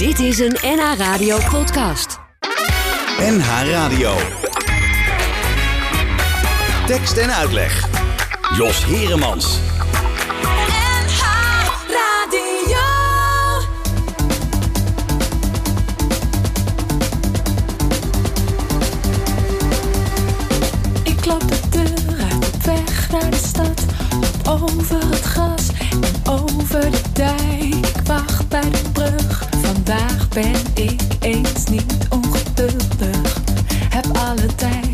Dit is een NH Radio podcast. NH Radio. Tekst en uitleg. Jos Heremans. NH Radio. Ik klap de deur uit op weg naar de stad. Over het gras en over de dijk. Ik wacht bij de. Vandaag ben ik eens niet ongeduldig. Heb alle tijd,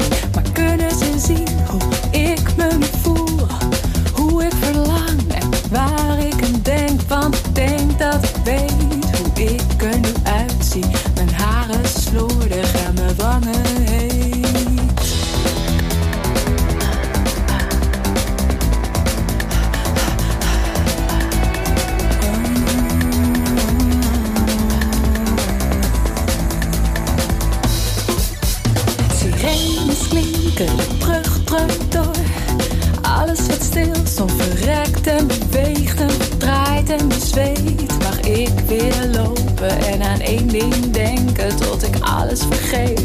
alles vergeet.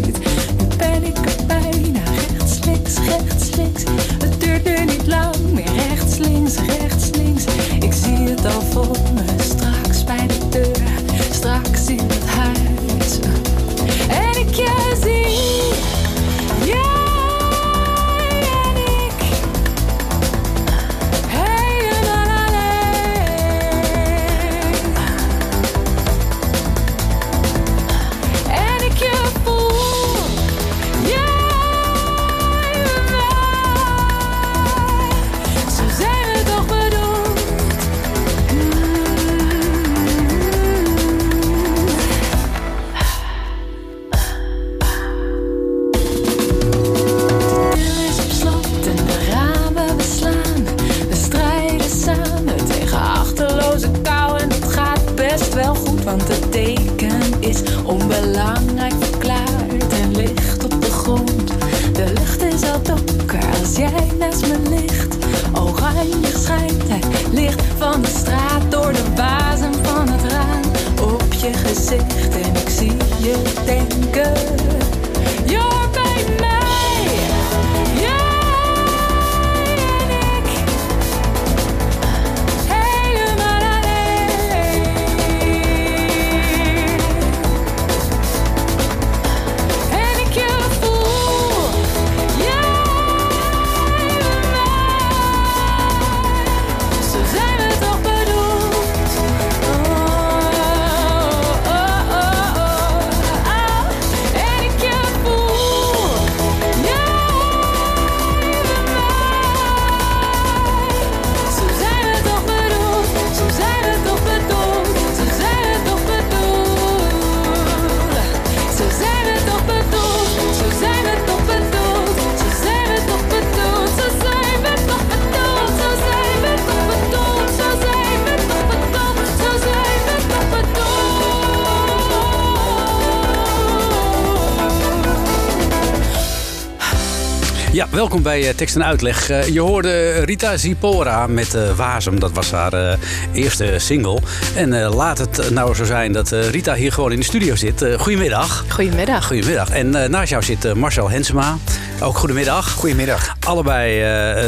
Welkom bij eh, Tekst en Uitleg. Eh, je hoorde Rita Zipora met eh Wazem. Dat was haar eerste single. En eh, laat het nou zo zijn dat eh, Rita hier gewoon in de studio zit. Goedemiddag. Goedemiddag. Goedemiddag. En eh, naast jou zit Marcel Hensema. Ook goedemiddag. Goedemiddag. Allebei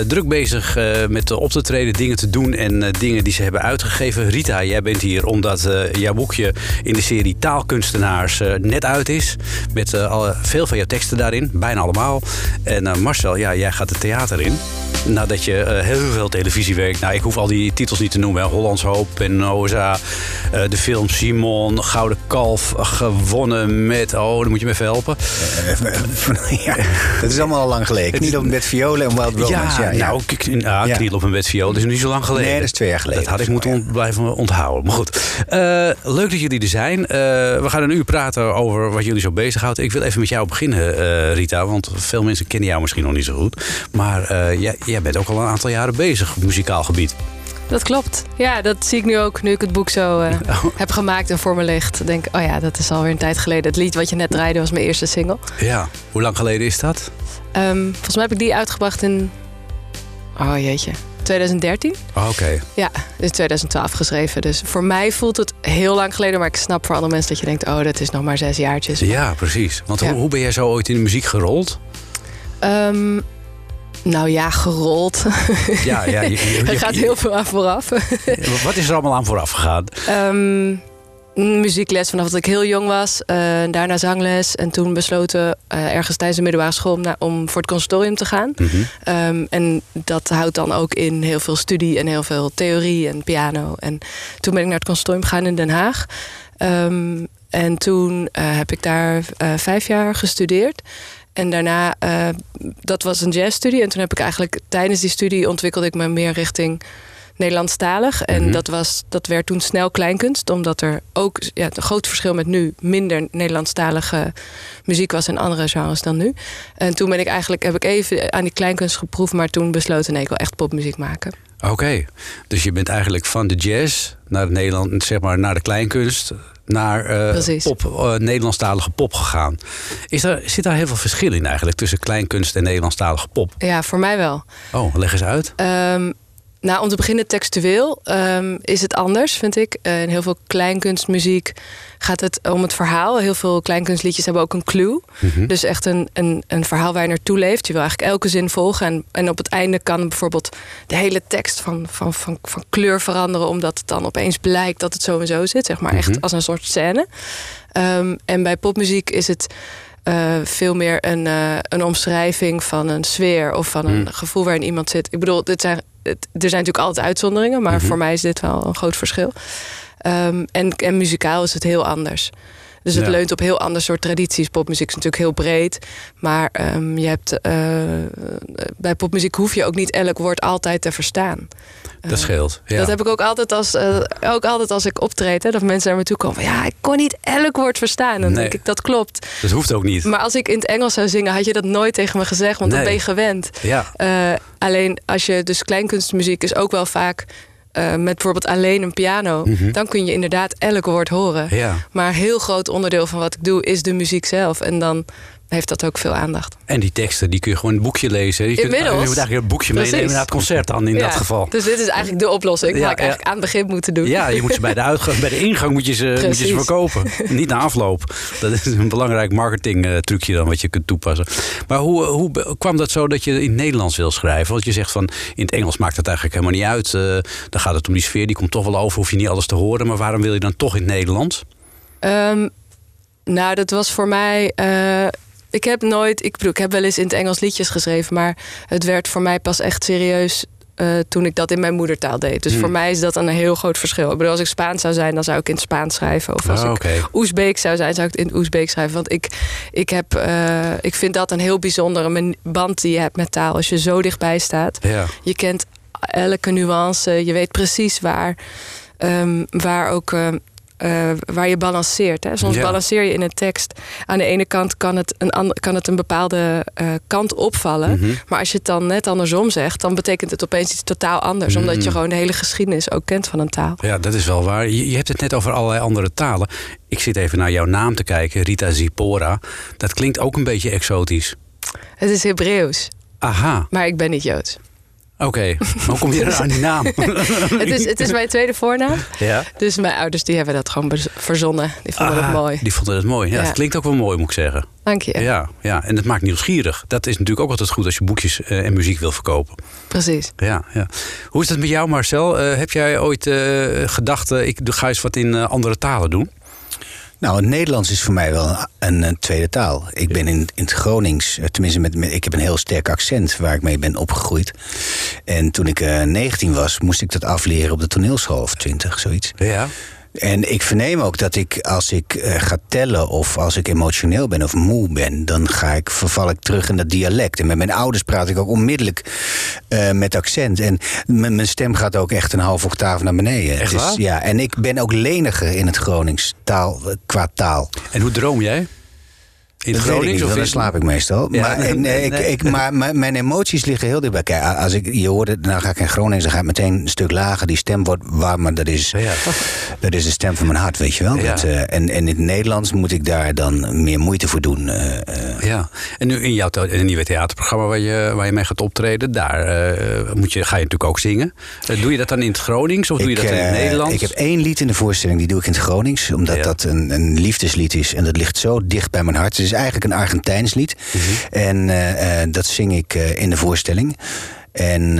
druk bezig eh, met op te treden, dingen te doen en eh, dingen die ze hebben uitgegeven. Rita, jij bent hier omdat eh, jouw boekje in de serie Taalkunstenaars net uit is. Met eh, alle, veel van jouw teksten daarin, bijna allemaal. En eh, Ja, jij gaat het theater in. Nadat je eh, heel veel televisie werkt. Nou, ik hoef al die titels niet te noemen. hè. Hollands Hoop, Penosa, eh de film Simon, Gouden Kalf, eh, gewonnen met... Oh, dan moet je me even helpen. ja, dat is allemaal al lang geleden. Niet op met violen en Wild Romance. Ja, ja. nou, ik, ja, Ja. kniel op een bed viool. Dat is niet zo lang geleden. Nee, dat is twee jaar geleden. Dat had ik moeten ont- blijven onthouden. Maar goed, leuk dat jullie er zijn. We gaan een uur praten over wat jullie zo bezighoudt. Ik wil even met jou beginnen, Rita. Want veel mensen kennen jou misschien nog niet zo goed. Maar eh, jij, jij bent ook al een aantal jaren bezig op muzikaal gebied. Dat klopt. Ja, dat zie ik nu ook. Nu ik het boek zo eh, heb gemaakt en voor me ligt. Denk oh ja, dat is alweer een tijd geleden. Het lied wat je net draaide was mijn eerste single. Ja. Hoe lang geleden is dat? Ehm, volgens mij heb ik die uitgebracht in... Oh jeetje. 2013. Oh, Oké. Ja, is 2012 geschreven. Dus voor mij voelt het heel lang geleden. Maar ik snap voor andere mensen dat je denkt... oh, dat is nog maar zes jaartjes. Ja, precies. Want Ja. Hoe, hoe ben jij zo ooit in de muziek gerold? Ehm, nou ja, gerold. Ja, ja. Je, je- er gaat heel veel aan vooraf. Wat is er allemaal aan vooraf gegaan? Ehm, muziekles vanaf dat ik heel jong was. eh, daarna zangles. En toen besloten eh, ergens tijdens de middelbare school... om, naar- om voor het conservatorium te gaan. Mhm. Ehm, en dat houdt dan ook in heel veel studie en heel veel theorie en piano. En toen ben ik naar het conservatorium gegaan in Den Haag. En toen eh, heb ik daar vijf jaar gestudeerd. En daarna, eh, dat was een jazzstudie. En toen heb ik eigenlijk tijdens die studie ontwikkelde ik me meer richting Nederlandstalig. En Mhm. dat, was, dat werd toen snel kleinkunst. Omdat er ook ja, een groot verschil met nu minder Nederlandstalige muziek was en andere genres dan nu. En toen ben ik eigenlijk, heb ik even aan die kleinkunst geproefd. Maar toen besloten nee, ik wil echt popmuziek maken. Oké. Dus je bent eigenlijk van de jazz naar het Nederland, zeg maar, naar de kleinkunst, naar Precies. pop, eh, Nederlandstalige pop gegaan. Is er, zit daar heel veel verschil in eigenlijk tussen kleinkunst en Nederlandstalige pop? Ja, voor mij wel. Oh, leg eens uit. Ehm, nou, om te beginnen textueel ehm, is het anders, vind ik. Eh, in heel veel kleinkunstmuziek gaat het om het verhaal. Heel veel kleinkunstliedjes hebben ook een clue. Mhm. Dus echt een, een, een verhaal waar je naartoe leeft. Je wil eigenlijk elke zin volgen. En, en op het einde kan bijvoorbeeld de hele tekst van, van, van, van kleur veranderen. Omdat het dan opeens blijkt dat het zo en zo zit. Zeg maar echt Mhm. als een soort scène. Ehm, en bij popmuziek is het eh, veel meer een, eh, een omschrijving van een sfeer. Of van een Mm. gevoel waarin iemand zit. Ik bedoel, dit zijn, het, er zijn natuurlijk altijd uitzonderingen. Maar Mhm. voor mij is dit wel een groot verschil. Ehm, en, en muzikaal is het heel anders. Dus het Ja. leunt op heel ander soort tradities. Popmuziek is natuurlijk heel breed. Maar ehm, je hebt, eh, bij popmuziek hoef je ook niet elk woord altijd te verstaan. Dat Eh, scheelt. Ja. Dat heb ik ook altijd als, eh, ook altijd als ik optreed. Hè, dat mensen naar me toe komen van... ja, ik kon niet elk woord verstaan. Dan Nee. denk ik, dat klopt. Dat hoeft ook niet. Maar als ik in het Engels zou zingen... had je dat nooit tegen me gezegd, want Nee. dat ben je gewend. Ja, alleen als je dus kleinkunstmuziek is ook wel vaak... eh, met bijvoorbeeld alleen een piano... Mhm. dan kun je inderdaad elk woord horen. ja. Maar een heel groot onderdeel van wat ik doe is de muziek zelf. En dan heeft dat ook veel aandacht. En die teksten, die kun je gewoon in het boekje lezen. Je, kunt, Inmiddels. je moet eigenlijk een boekje Precies. meenemen naar het concert dan in Ja, dat geval. Dus dit is eigenlijk de oplossing. Ja, ik eigenlijk aan het begin moeten doen. Ja, je moet ze bij de, uitgang, bij de ingang moet je ze, moet je ze verkopen. Niet na afloop. Dat is een belangrijk marketing trucje dan wat je kunt toepassen. Maar hoe, hoe kwam dat zo dat je in het Nederlands wil schrijven? Want je zegt van in het Engels maakt het eigenlijk helemaal niet uit. Eh, dan gaat het om die sfeer, die komt toch wel over. Hoef je niet alles te horen. Maar waarom wil je dan toch in het Nederlands? Ehm, nou, dat was voor mij. eh, ik heb nooit. Ik bedoel, ik heb wel eens in het Engels liedjes geschreven, maar het werd voor mij pas echt serieus. eh, toen ik dat in mijn moedertaal deed. Dus Hmm. voor mij is dat een heel groot verschil. Ik bedoel, als ik Spaans zou zijn, dan zou ik in het Spaans schrijven. Of als Ah, ik. Oezbeek zou zijn, zou ik het in het Oezbeek schrijven. Want ik, ik, heb, eh, ik vind dat een heel bijzondere band die je hebt met taal. Als je zo dichtbij staat. Ja. Je kent elke nuance. Je weet precies waar, ehm, waar, ook, ehm, eh, waar je balanceert. Hè. Soms Ja. balanceer je in een tekst. Aan de ene kant kan het een, kan het een bepaalde eh, kant opvallen. Mhm. Maar als je het dan net andersom zegt... dan betekent het opeens iets totaal anders. Omdat je Mm. gewoon de hele geschiedenis ook kent van een taal. Ja, dat is wel waar. Je, je hebt het net over allerlei andere talen. Ik zit even naar jouw naam te kijken, Rita Zipora. Dat klinkt ook een beetje exotisch. Het is Hebreeuws, Aha, maar ik ben niet Joods. Oké. Hoe kom je er aan die naam? Het is, het is mijn tweede voornaam. ja. Dus mijn ouders die hebben dat gewoon verzonnen. Die vonden Ah, het mooi. Die vonden het mooi. Ja, Ja. Het klinkt ook wel mooi, moet ik zeggen. Dank je. Ja. Ja, en het maakt nieuwsgierig. Dat is natuurlijk ook altijd goed als je boekjes eh, en muziek wil verkopen. Precies. Ja, ja. Hoe is dat met jou, Marcel? Eh, heb jij ooit eh, gedacht, ik ga eens wat in andere talen doen? Nou, het Nederlands is voor mij wel een, tweede taal. Ik ben in, in het Gronings, eh, tenminste, met, met- ik heb een heel sterk accent waar ik mee ben opgegroeid. En toen ik eh 19 was, moest ik dat afleren op de toneelschool of 20, zoiets. Ja. En ik verneem ook dat ik, als ik eh, ga tellen of als ik emotioneel ben of moe ben, dan ga ik, verval ik terug in dat dialect. En met mijn ouders praat ik ook onmiddellijk eh, met accent. En mijn stem gaat ook echt een half octaaf naar beneden. Echt is- waar? ja, en ik ben ook leniger in het Gronings taal, eh, qua taal. En hoe droom jij? In Groningen niet, of dan slaap ik meestal. Ja, maar, nee, en, nee, eh, ik, nee. ik, maar mijn- mijn emoties liggen heel dichtbij. Kijk, als ik, je hoorde, nou ga ik in Groningen, dan ga ik meteen een stuk lager. Die stem wordt warm, maar dat is, Ja. dat is de stem van mijn hart, weet je wel. Ja. Dat, eh, en, en in het Nederlands moet ik daar dan meer moeite voor doen. eh. Ja, en nu in jouw in nieuwe theaterprogramma waar je, waar je mee gaat optreden, daar moet je, ga je natuurlijk ook zingen. Doe je dat dan in het Gronings of doe je dat in het Nederlands? Ik heb één lied in de voorstelling, die doe ik in het Gronings. Omdat dat een, een liefdeslied is. En dat ligt zo dicht bij mijn hart. Eigenlijk een Argentijns lied. Mhm. En eh, eh, dat zing ik eh, in de voorstelling. En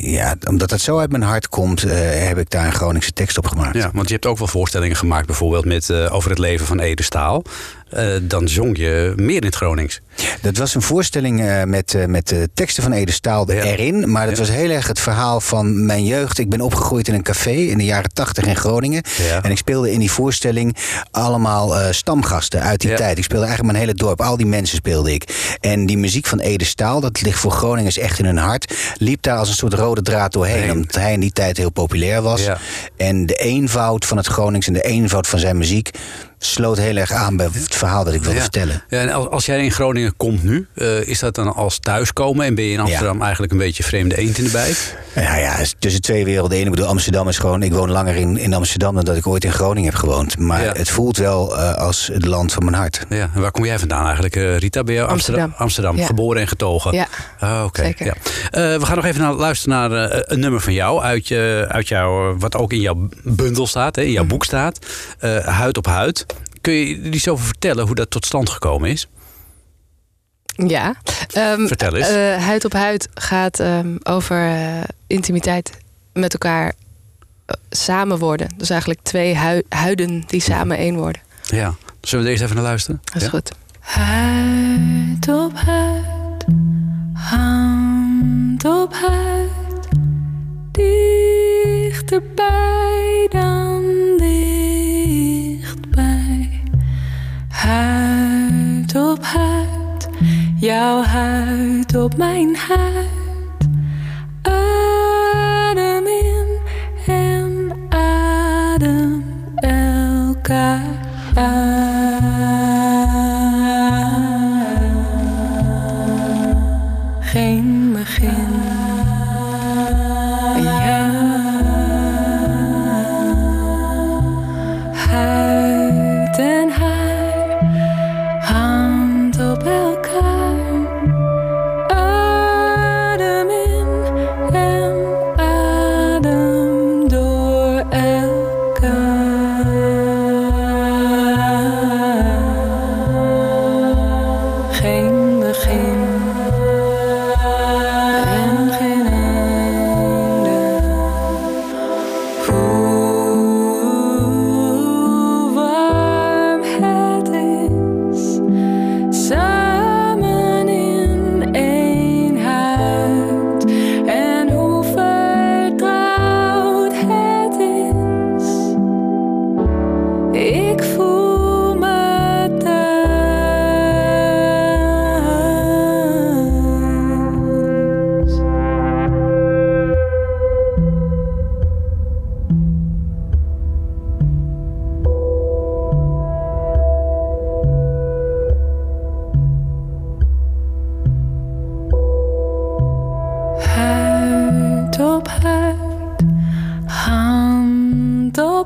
ja, omdat dat zo uit mijn hart komt, heb ik daar een Groningse tekst op gemaakt. Ja, want je hebt ook wel voorstellingen gemaakt, bijvoorbeeld met, over het leven van Ede Staal. Eh, dan zong je meer in het Gronings. Dat was een voorstelling eh, met, eh, met de teksten van Ede Staal Ja. erin. Maar dat Ja. was heel erg het verhaal van mijn jeugd. Ik ben opgegroeid in een café in de jaren tachtig in Groningen. Ja. En ik speelde in die voorstelling allemaal stamgasten uit die tijd. Ik speelde eigenlijk mijn hele dorp. Al die mensen speelde ik. En die muziek van Ede Staal, dat ligt voor Groningers echt in hun hart. Liep daar als een soort rode draad doorheen. Nee. Omdat hij in die tijd heel populair was. En de eenvoud van het Gronings en de eenvoud van zijn muziek... sloot heel erg aan bij het verhaal dat ik wilde Ja. vertellen. Ja, en als, als jij in Groningen komt nu, eh, is dat dan als thuiskomen en ben je in Amsterdam eigenlijk een beetje vreemde eend in de bijt? Nou ja, tussen twee werelden in. Ik bedoel, Amsterdam is gewoon... Ik woon langer in, in Amsterdam dan dat ik ooit in Groningen heb gewoond. Maar Ja. het voelt wel eh, als het land van mijn hart. Ja, en waar kom jij vandaan eigenlijk, eh, Rita? Ben je Amsterdam? Amsterdam. Amsterdam, Ja. geboren en getogen? Ja. Oké. Zeker. Ja. Eh, we gaan nog even naar, luisteren naar een nummer van jou, uit, je, uit jou, wat ook in jouw bundel staat, hè, in Mhm. jouw boek staat. Eh, huid op huid. Kun je er iets over vertellen hoe dat tot stand gekomen is? Ja. Ehm, Vertel eens. eh, huid op huid gaat ehm, over eh, intimiteit met elkaar eh, samen worden. Dus eigenlijk twee hui- huiden die samen één worden. Ja. Zullen we er eerst even naar luisteren? Dat is Ja? goed. Huid op huid, hand op huid, dichterbij dan Huid op huid, jouw huid op mijn huid.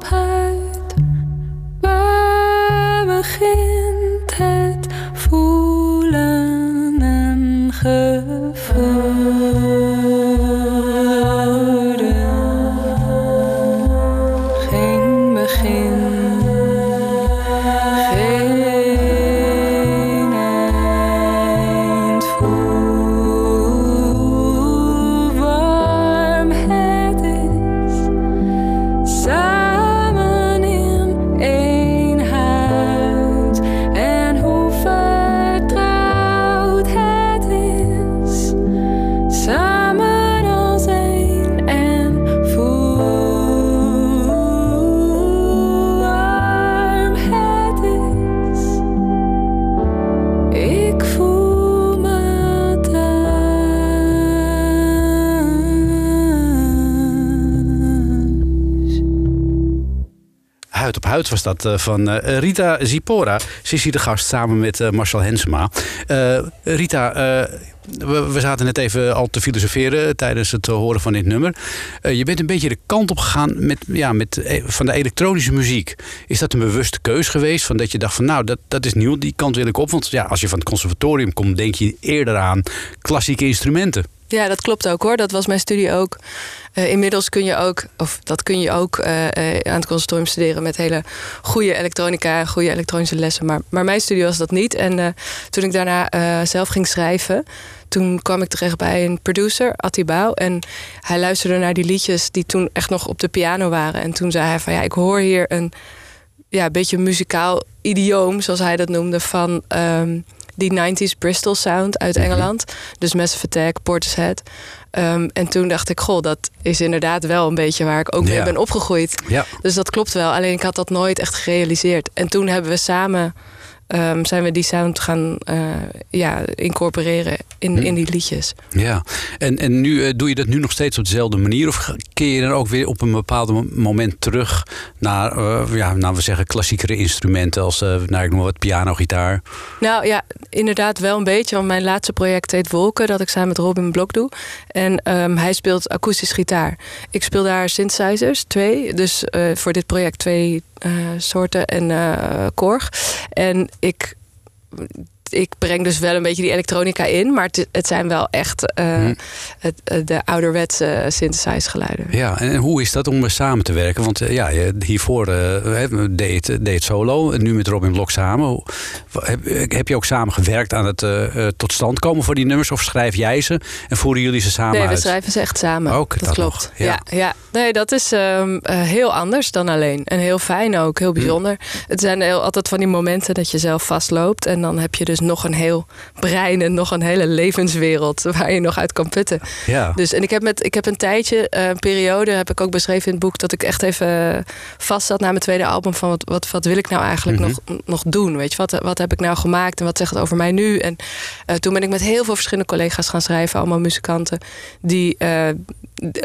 Hand Was dat eh, van eh, Rita Zipora. Ze is hier de gast samen met eh, Marcel Hensema. Rita, we, zaten net even al te filosoferen tijdens het eh, horen van dit nummer. Eh, je bent een beetje de kant op gegaan met, ja, met, eh, van de elektronische muziek. Is dat een bewuste keus geweest? Van dat je dacht van nou, dat, dat is nieuw, die kant wil ik op. Want ja, als je van het conservatorium komt, denk je eerder aan klassieke instrumenten. Ja, dat klopt ook hoor. Dat was mijn studie ook. Inmiddels kun je ook, of dat kun je ook aan het conservatorium studeren met hele goede elektronica goede elektronische lessen. Maar, maar mijn studie was dat niet. En toen ik daarna zelf ging schrijven, toen kwam ik terecht bij een producer, Atti Bouw. En hij luisterde naar die liedjes die toen echt nog op de piano waren. En toen zei hij van ja, ik hoor hier een ja, beetje muzikaal idioom, zoals hij dat noemde, van ehm, die 90s Bristol sound uit Engeland. Dus Massive Attack, Portishead. Ehm, en toen dacht ik, goh, dat is inderdaad wel een beetje waar ik ook mee Ja. ben opgegroeid. Ja. Dus dat klopt wel. Alleen ik had dat nooit echt gerealiseerd. En toen hebben we samen ehm, zijn we die sound gaan eh, ja, incorporeren in, in die liedjes. Ja, en, en nu eh, doe je dat nu nog steeds op dezelfde manier? Of keer je dan ook weer op een bepaald mo- moment terug naar, eh, ja, nou we zeggen, klassiekere instrumenten als, nou ik noem wat, piano, gitaar? Nou ja, inderdaad wel een beetje. Want mijn laatste project heet Wolken, dat ik samen met Robin Blok doe. En ehm, hij speelt akoestisch gitaar. Ik speel daar synthesizers, twee. Dus voor dit project twee soorten en eh korg. En ik, ik breng dus wel een beetje die elektronica in. Maar het, het zijn wel echt eh, Hm. het, eh, de ouderwetse synthesize geluiden. Ja, en, hoe is dat om eh, samen te werken? Want eh, ja, hiervoor eh, deed, deed solo en nu met Robin Blok samen. Heb, heb je ook samen gewerkt aan het eh, eh, tot stand komen voor die nummers? Of schrijf jij ze en voeren jullie ze samen Nee, we uit? schrijven ze echt samen. Ook, dat, dat klopt. ja. ja. Ja, Nee, dat is ehm, eh, heel anders dan alleen. En heel fijn ook, heel bijzonder. Het zijn heel, altijd van die momenten dat je zelf vastloopt. En dan heb je dus nog een heel brein en nog een hele levenswereld waar je nog uit kan putten. Ja. Dus, en ik heb, met, ik heb een tijdje, eh, een periode, heb ik ook beschreven in het boek, dat ik echt even vast zat na mijn tweede album van wat, wat, wat wil ik nou eigenlijk Mhm. nog, nog doen? Weet je, wat, wat heb ik nou gemaakt en wat zegt het over mij nu? En eh, toen ben ik met heel veel verschillende collega's gaan schrijven, allemaal muzikanten, die, eh,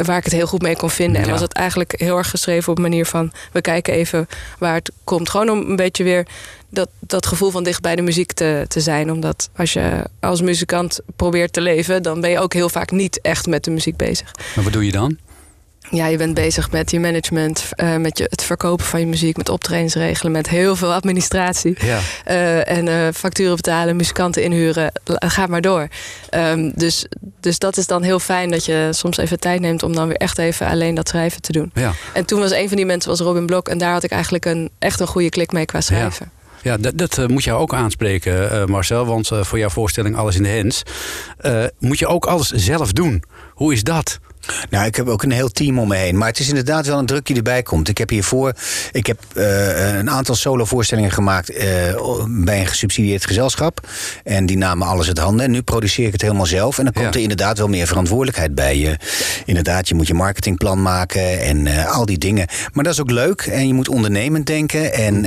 waar ik het heel goed mee kon vinden. En was het eigenlijk heel erg geschreven op een manier van, we kijken even waar het komt. Gewoon om een beetje weer dat, dat gevoel van dicht bij de muziek te, te zijn. Omdat als je als muzikant probeert te leven, dan ben je ook heel vaak niet echt met de muziek bezig. Maar wat doe je dan? Ja, je bent bezig met je management, eh, met je, het verkopen van je muziek, met optredens regelen, met heel veel administratie. Ja. Eh, en eh, facturen betalen, muzikanten inhuren, ga maar door. Ehm, dus, dus dat is dan heel fijn dat je soms even tijd neemt om dan weer echt even alleen dat schrijven te doen. Ja. En toen was een van die mensen was Robin Blok en daar had ik eigenlijk een, echt een goede klik mee qua schrijven. Ja, dat, dat eh, moet jou ook aanspreken, eh, Marcel. Want eh, voor jouw voorstelling Alles in de Hens... moet je ook alles zelf doen. Hoe is dat? Nou, ik heb ook een heel team om me heen. Maar het is inderdaad wel een druk die erbij komt. Ik heb hiervoor ik heb, eh, een aantal solo-voorstellingen gemaakt eh, bij een gesubsidieerd gezelschap. En die namen alles uit handen. En nu produceer ik het helemaal zelf. En dan komt Ja. er inderdaad wel meer verantwoordelijkheid bij je. Inderdaad, je moet je marketingplan maken en eh, al die dingen. Maar dat is ook leuk. En je moet ondernemend denken. En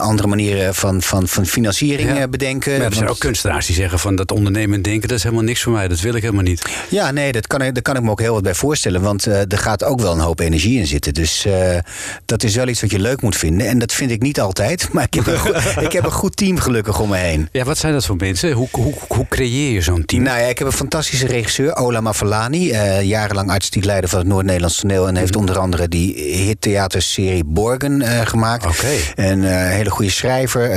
andere manieren van, van, van financiering Ja. bedenken. Maar er zijn ook kunstenaars die zeggen van dat ondernemen denken... dat is helemaal niks voor mij, dat wil ik helemaal niet. Ja, nee, dat kan, ik- daar kan ik me ook heel wat bij voorstellen. Want eh, er gaat ook wel een hoop energie in zitten. Dus eh, dat is wel iets wat je leuk moet vinden. En dat vind ik niet altijd. Maar ik heb een, goed, ik heb een goed team gelukkig om me heen. Ja, wat zijn dat voor mensen? Hoe, hoe, hoe creëer je zo'n team? Nou ja, ik heb een fantastische regisseur, Ola Mafalani. eh, jarenlang artistiek leider van het Noord-Nederlands toneel. En heeft onder andere die hittheaterserie Borgen gemaakt. Oké. Een hele goede schrijver,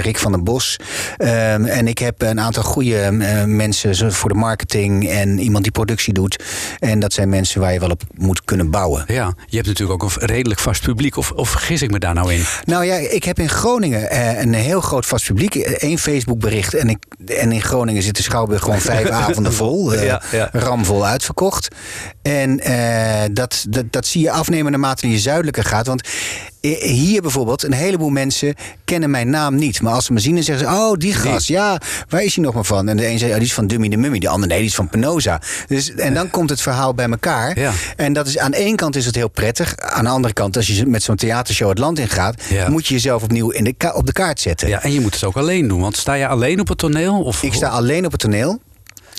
Rick van den Bos. Ehm, en ik heb een aantal goede mensen voor de marketing en iemand die productie doet. En dat zijn mensen waar je wel op moet kunnen bouwen. Ja, je hebt natuurlijk ook een redelijk vast publiek. Of, of vergis ik me daar nou in? Nou ja, ik heb in Groningen eh, een heel groot vast publiek. Eén Facebook-bericht. En, ik, en in Groningen zit de Schouwburg gewoon vijf avonden vol. eh, Ja, ja. Ramvol uitverkocht. En eh, dat, dat, dat zie je afnemen naarmate je zuidelijker gaat. Want eh, hier bijvoorbeeld, een heleboel mensen kennen mijn naam niet. Maar als ze me zien, dan zeggen ze: Oh, die gast, ja, waar is hij nog maar van? En de een zei: oh, Die is van Dummy de Mummy. De ander, nee, die is van Penosa. Dus, en dan komt het verhaal bij elkaar. Ja. En dat is aan de ene kant is het heel prettig. Aan de andere kant, als je met zo'n theatershow het land in gaat, Ja. moet je jezelf opnieuw in de op de kaart zetten. Ja, en je moet het ook alleen doen. Want sta je alleen op het toneel? Of, Ik sta alleen op het toneel.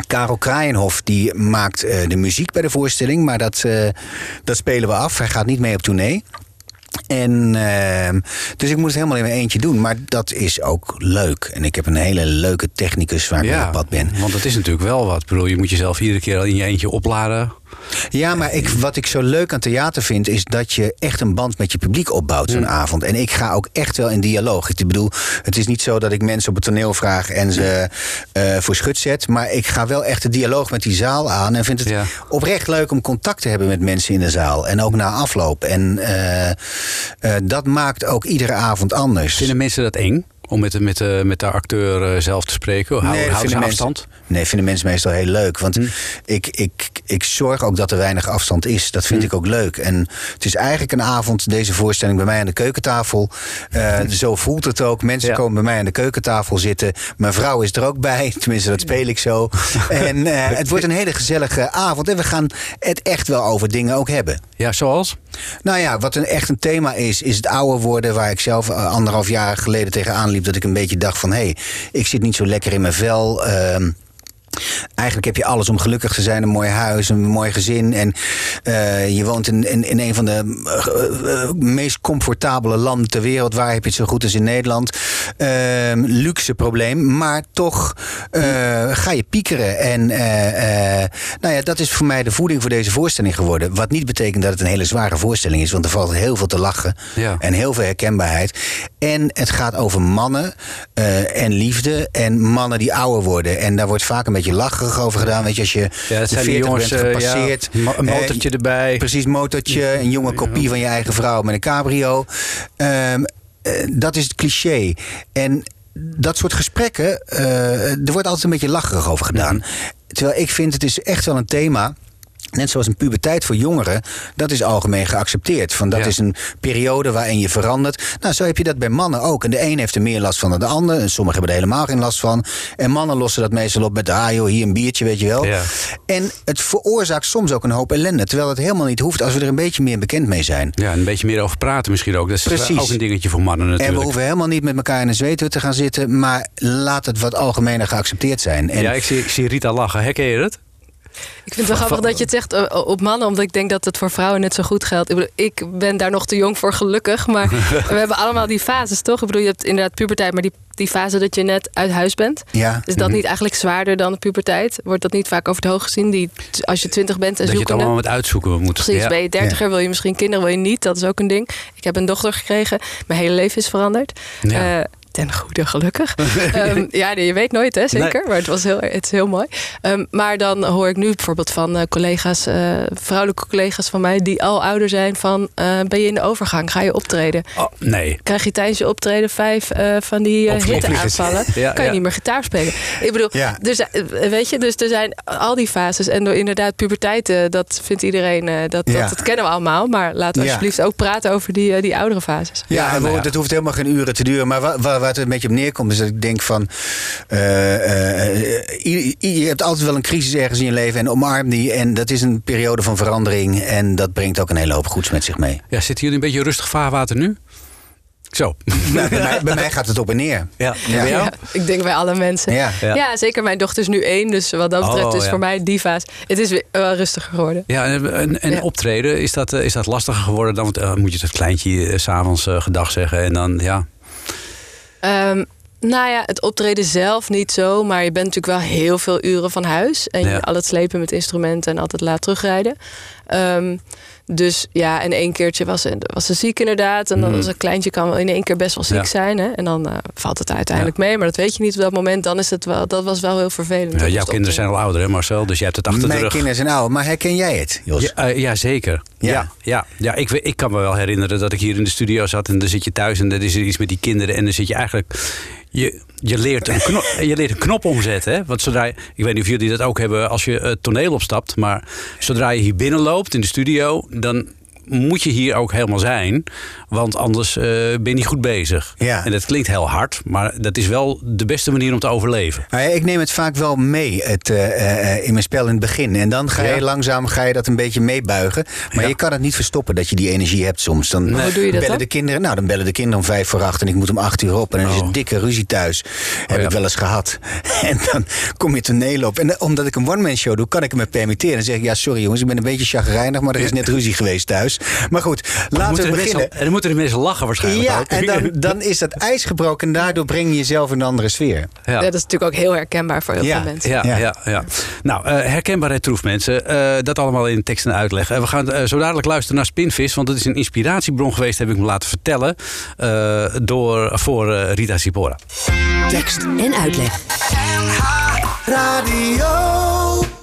Karel Kraaienhof die maakt eh, de muziek bij de voorstelling, maar dat, eh, dat spelen we af. Hij gaat niet mee op tournee. En, ehm, dus ik moet het helemaal in mijn eentje doen. Maar dat is ook leuk. En ik heb een hele leuke technicus waar ik op pad ben. want het is natuurlijk wel wat. Ik bedoel, je moet jezelf iedere keer al in je eentje opladen. Ja, maar ik, wat ik zo leuk aan theater vind, is dat je echt een band met je publiek opbouwt zo'n avond. En ik ga ook echt wel in dialoog. Ik bedoel, het is niet zo dat ik mensen op het toneel vraag en ze eh, voor schut zet. Maar ik ga wel echt de dialoog met die zaal aan. En vind het Ja. oprecht leuk om contact te hebben met mensen in de zaal. En ook na afloop. En eh, eh, dat maakt ook iedere avond anders. Vinden mensen dat eng? Om met de, met de, met de acteur eh, zelf te spreken? Hou, Nee, houden ze afstand? Mensen, nee, vinden mensen meestal heel leuk. Want ik, ik, ik zorg ook dat er weinig afstand is. Dat vind ik ook leuk. En het is eigenlijk een avond, deze voorstelling bij mij aan de keukentafel. Eh, zo voelt het ook. Mensen Ja. komen bij mij aan de keukentafel zitten. Mijn vrouw is er ook bij. Tenminste, dat speel ik zo. En eh, het wordt een hele gezellige avond. En we gaan het echt wel over dingen ook hebben. Ja, zoals? Nou ja, wat een, echt een thema is, is het ouder worden. Waar ik zelf eh, anderhalf jaar geleden tegenaan liep. Dat ik een beetje dacht van, hé, hey, ik zit niet zo lekker in mijn vel. Ehm, Eigenlijk heb je alles om gelukkig te zijn. Een mooi huis, een mooi gezin. En eh, je woont in, in, in een van de eh, eh, meest comfortabele landen ter wereld. Waar heb je het zo goed als in Nederland? Ehm, luxe probleem. Maar toch ga je piekeren. En nou ja, dat is voor mij de voeding voor deze voorstelling geworden. Wat niet betekent dat het een hele zware voorstelling is. Want er valt heel veel te lachen. Ja. En heel veel herkenbaarheid. En het gaat over mannen en liefde. En mannen die ouder worden. En daar wordt vaak een beetje lacherig over gedaan. Weet je, als je Ja, het de zijn die 40 jongens, bent eh, gepasseerd. ja, een eh, motortje erbij. Precies, motortje. Een jonge kopie van je eigen vrouw met een cabrio. Ehm, eh, dat is het cliché. En dat soort gesprekken, er wordt altijd een beetje lacherig over gedaan. Terwijl ik vind, het is echt wel een thema... Net zoals een puberteit voor jongeren, dat is algemeen geaccepteerd. Van dat Ja. is een periode waarin je verandert. Nou, zo heb je dat bij mannen ook. En de een heeft er meer last van dan de ander. En sommigen hebben er helemaal geen last van. En mannen lossen dat meestal op met, ah joh, hier een biertje, weet je wel. Ja. En het veroorzaakt soms ook een hoop ellende. Terwijl het helemaal niet hoeft als we er een beetje meer bekend mee zijn. Ja, een beetje meer over praten misschien ook. Dat is Precies. ook een dingetje voor mannen En natuurlijk. we hoeven helemaal niet met elkaar in een zweethut te gaan zitten. Maar laat het wat algemener geaccepteerd zijn. En Ja, ik zie, ik zie Rita lachen. Herken je het? Ik vind het wel grappig dat je het zegt eh, op mannen, omdat ik denk dat het voor vrouwen net zo goed geldt. Ik, bedoel, ik ben daar nog te jong voor, gelukkig. Maar we hebben allemaal die fases, toch? Ik bedoel, je hebt inderdaad puberteit, maar die, die fase dat je net uit huis bent. ja, Is dat niet eigenlijk zwaarder dan de puberteit? Wordt dat niet vaak over het hoog gezien? Die, als je twintig bent en Dat je het allemaal met uitzoeken moet. Precies, Ja. ben je dertiger, wil je misschien kinderen, wil je niet. Dat is ook een ding. Ik heb een dochter gekregen. Mijn hele leven is veranderd. Ja. Eh, ten goede, gelukkig. Ehm, ja, nee, je weet nooit, hè, zeker. Nee. Maar het, was heel, het is heel mooi. Ehm, maar dan hoor ik nu bijvoorbeeld van eh, collega's, eh, vrouwelijke collega's van mij... die al ouder zijn van, eh, ben je in de overgang? Ga je optreden? Oh, nee. Krijg je tijdens je optreden vijf eh, van die uh, Opvliegers. hitteaanvallen? Ja, kan je ja. niet meer gitaar spelen. Ik bedoel, Ja. dus, weet je, dus er zijn al die fases. En door inderdaad puberteit, eh, dat vindt iedereen, eh, dat, Ja. dat, dat kennen we allemaal. Maar laten we Ja. alsjeblieft ook praten over die, die oudere fases. Ja, Ja, en nou ja. dat hoeft helemaal geen uren te duren. Maar waar, waar, waar het een beetje op neerkomt, is dat ik denk van. eh, eh, je hebt altijd wel een crisis ergens in je leven en omarm die. En dat is een periode van verandering. En dat brengt ook een hele hoop goeds met zich mee. Ja, zitten jullie een beetje rustig vaarwater nu? Zo. Nou, bij, mij, bij mij gaat het op en neer. Ja. Ik denk bij alle mensen. Ja. Ja. Ja. zeker. Mijn dochter is nu één. Dus wat dat betreft Oh, is ja. voor mij die fase. Het is weer wel rustiger geworden. Ja, en, en, en Ja. optreden, is dat, eh, is dat lastiger geworden dan? Want, moet je het kleintje s s'avonds gedag zeggen en dan, ja. Ehm, nou ja, het optreden zelf niet zo. Maar je bent natuurlijk wel heel veel uren van huis. En Ja. al het slepen met instrumenten en altijd laat terugrijden. Ehm, dus ja, en één keertje was, ze- was ze ziek inderdaad. En dan Mhm. was een kleintje kan wel in één keer best wel ziek Ja. zijn. Hè? En dan eh, valt het uiteindelijk mee. Maar dat weet je niet op dat moment. Dan is het wel, dat was wel heel vervelend. ja jouw kinderen zijn al ouder, hè Marcel? Dus jij hebt het achter de Mijn rug. kinderen zijn oud, maar herken jij het, Jos? Ja, eh, ja, zeker. Ja. Ja, ja, ja. ik, we- ik kan me wel herinneren dat ik hier in de studio zat en dan zit je thuis en dan is er iets met die kinderen en dan zit je eigenlijk. Je, je, leert een knop, je leert een knop omzetten. Hè? Want zodra je, ik weet niet of jullie dat ook hebben als je het toneel opstapt, maar zodra je hier binnenloopt in de studio, dan moet je hier ook helemaal zijn. Want anders eh, ben je niet goed bezig. Ja. En dat klinkt heel hard, maar dat is wel de beste manier om te overleven. Nou ja, ik neem het vaak wel mee het, eh, eh, in mijn spel in het begin. En dan ga je Ja. langzaam ga je dat een beetje meebuigen. Maar Ja. je kan het niet verstoppen dat je die energie hebt soms. Dan Hoe doe je dat bellen dan? de kinderen. Nou, dan bellen de kinderen om vijf voor acht en ik moet om acht uur op. En dan is Oh. het dikke ruzie thuis. Heb ja. ik wel eens gehad. En dan kom je toneel op. En omdat ik een one-man show doe, kan ik me permitteren. Dan zeg ik, ja, sorry jongens, ik ben een beetje chagrijnig, maar er is net ruzie geweest thuis. Maar goed, laten we beginnen. Mensen, dan moeten de mensen lachen waarschijnlijk. Ja, en dan, dan, is dat ijs gebroken. En daardoor breng je jezelf in een andere sfeer. Ja. dat is natuurlijk ook heel herkenbaar voor heel ja. veel mensen. Ja, ja. ja. Nou, uh, herkenbaarheid troef mensen. Eh, dat allemaal in tekst en uitleg. Uh, we gaan eh, zo dadelijk luisteren naar Spinvis. Want dat is een inspiratiebron geweest, heb ik me laten vertellen. door, voor Rita Sipora. Tekst en uitleg. Radio.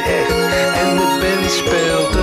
en de band speelt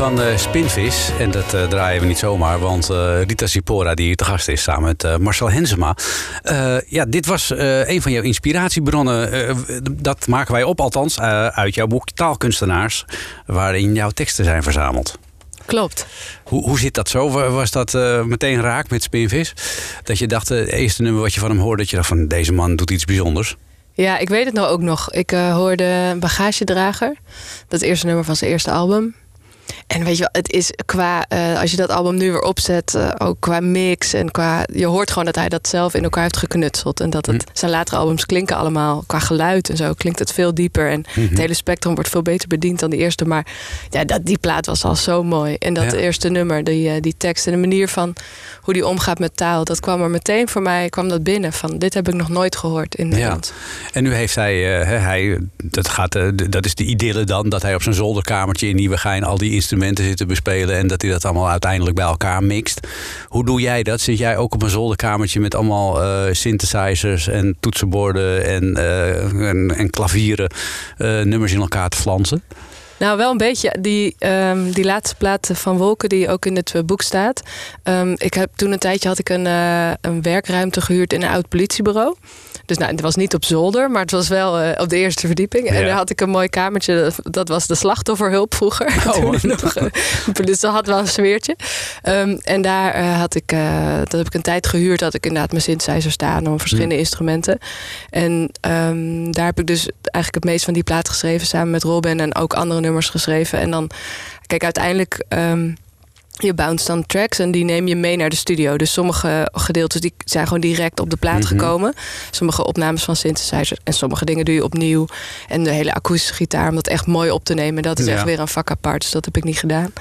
van eh, Spinvis. En dat eh, draaien we niet zomaar, want eh, Rita Sipora, die hier te gast is samen met Marcel Hensema. Ja, dit was een van jouw inspiratiebronnen. Dat maken wij op, althans, uit jouw boek Taalkunstenaars, waarin jouw teksten zijn verzameld. Klopt. Hoe, hoe zit dat zo? Wa- Was dat meteen raak met Spinvis? Dat je dacht, het eerste nummer wat je van hem hoorde, dat je dacht van deze man doet iets bijzonders. Ja, ik weet het nou ook nog. Ik eh, hoorde Bagagedrager. Dat eerste nummer van zijn eerste album. En weet je wel, het is qua, eh, als je dat album nu weer opzet, eh, ook qua mix en qua, je hoort gewoon dat hij dat zelf in elkaar heeft geknutseld. En dat het, zijn latere albums klinken allemaal, qua geluid en zo, klinkt het veel dieper. En het hele spectrum wordt veel beter bediend dan de eerste. Maar ja, dat, die plaat was al zo mooi. En dat Ja. eerste nummer, die, eh, die tekst en de manier van hoe die omgaat met taal, dat kwam er meteen voor mij, kwam dat binnen. Van dit heb ik nog nooit gehoord in Nederland. En nu heeft hij, hij dat, gaat, dat is de idylle dan, dat hij op zijn zolderkamertje in Nieuwegein al die instrumenten zit te bespelen en dat hij dat allemaal uiteindelijk bij elkaar mixt. Hoe doe jij dat? Zit jij ook op een zolderkamertje met allemaal eh, synthesizers en toetsenborden en, eh, en, en klavieren eh, nummers in elkaar te flansen? Nou, wel een beetje. Die, ehm, die laatste plaat van Wolken, die ook in het boek staat. Ehm, ik heb toen een tijdje had ik een, een werkruimte gehuurd in een oud politiebureau. Dus nou, het was niet op zolder, maar het was wel eh, op de eerste verdieping. En daar had ik een mooi kamertje. dat- Dat was de slachtofferhulp vroeger. Ik nog, eh, dus dat had wel een sfeertje. Ehm, en daar eh, had ik, dat heb ik een tijd gehuurd. Had ik inderdaad mijn synthesizer staan om verschillende instrumenten. En ehm, daar heb ik dus eigenlijk het meest van die plaat geschreven samen met Robin en ook andere nummers geschreven. En dan, kijk, uiteindelijk. ehm, je bounce dan tracks en die neem je mee naar de studio. Dus sommige gedeeltes die zijn gewoon direct op de plaat gekomen. Sommige opnames van synthesizers. En sommige dingen doe je opnieuw. En de hele akoestische gitaar, om dat echt mooi op te nemen. Dat is Ja. echt weer een vak apart. Dus dat heb ik niet gedaan.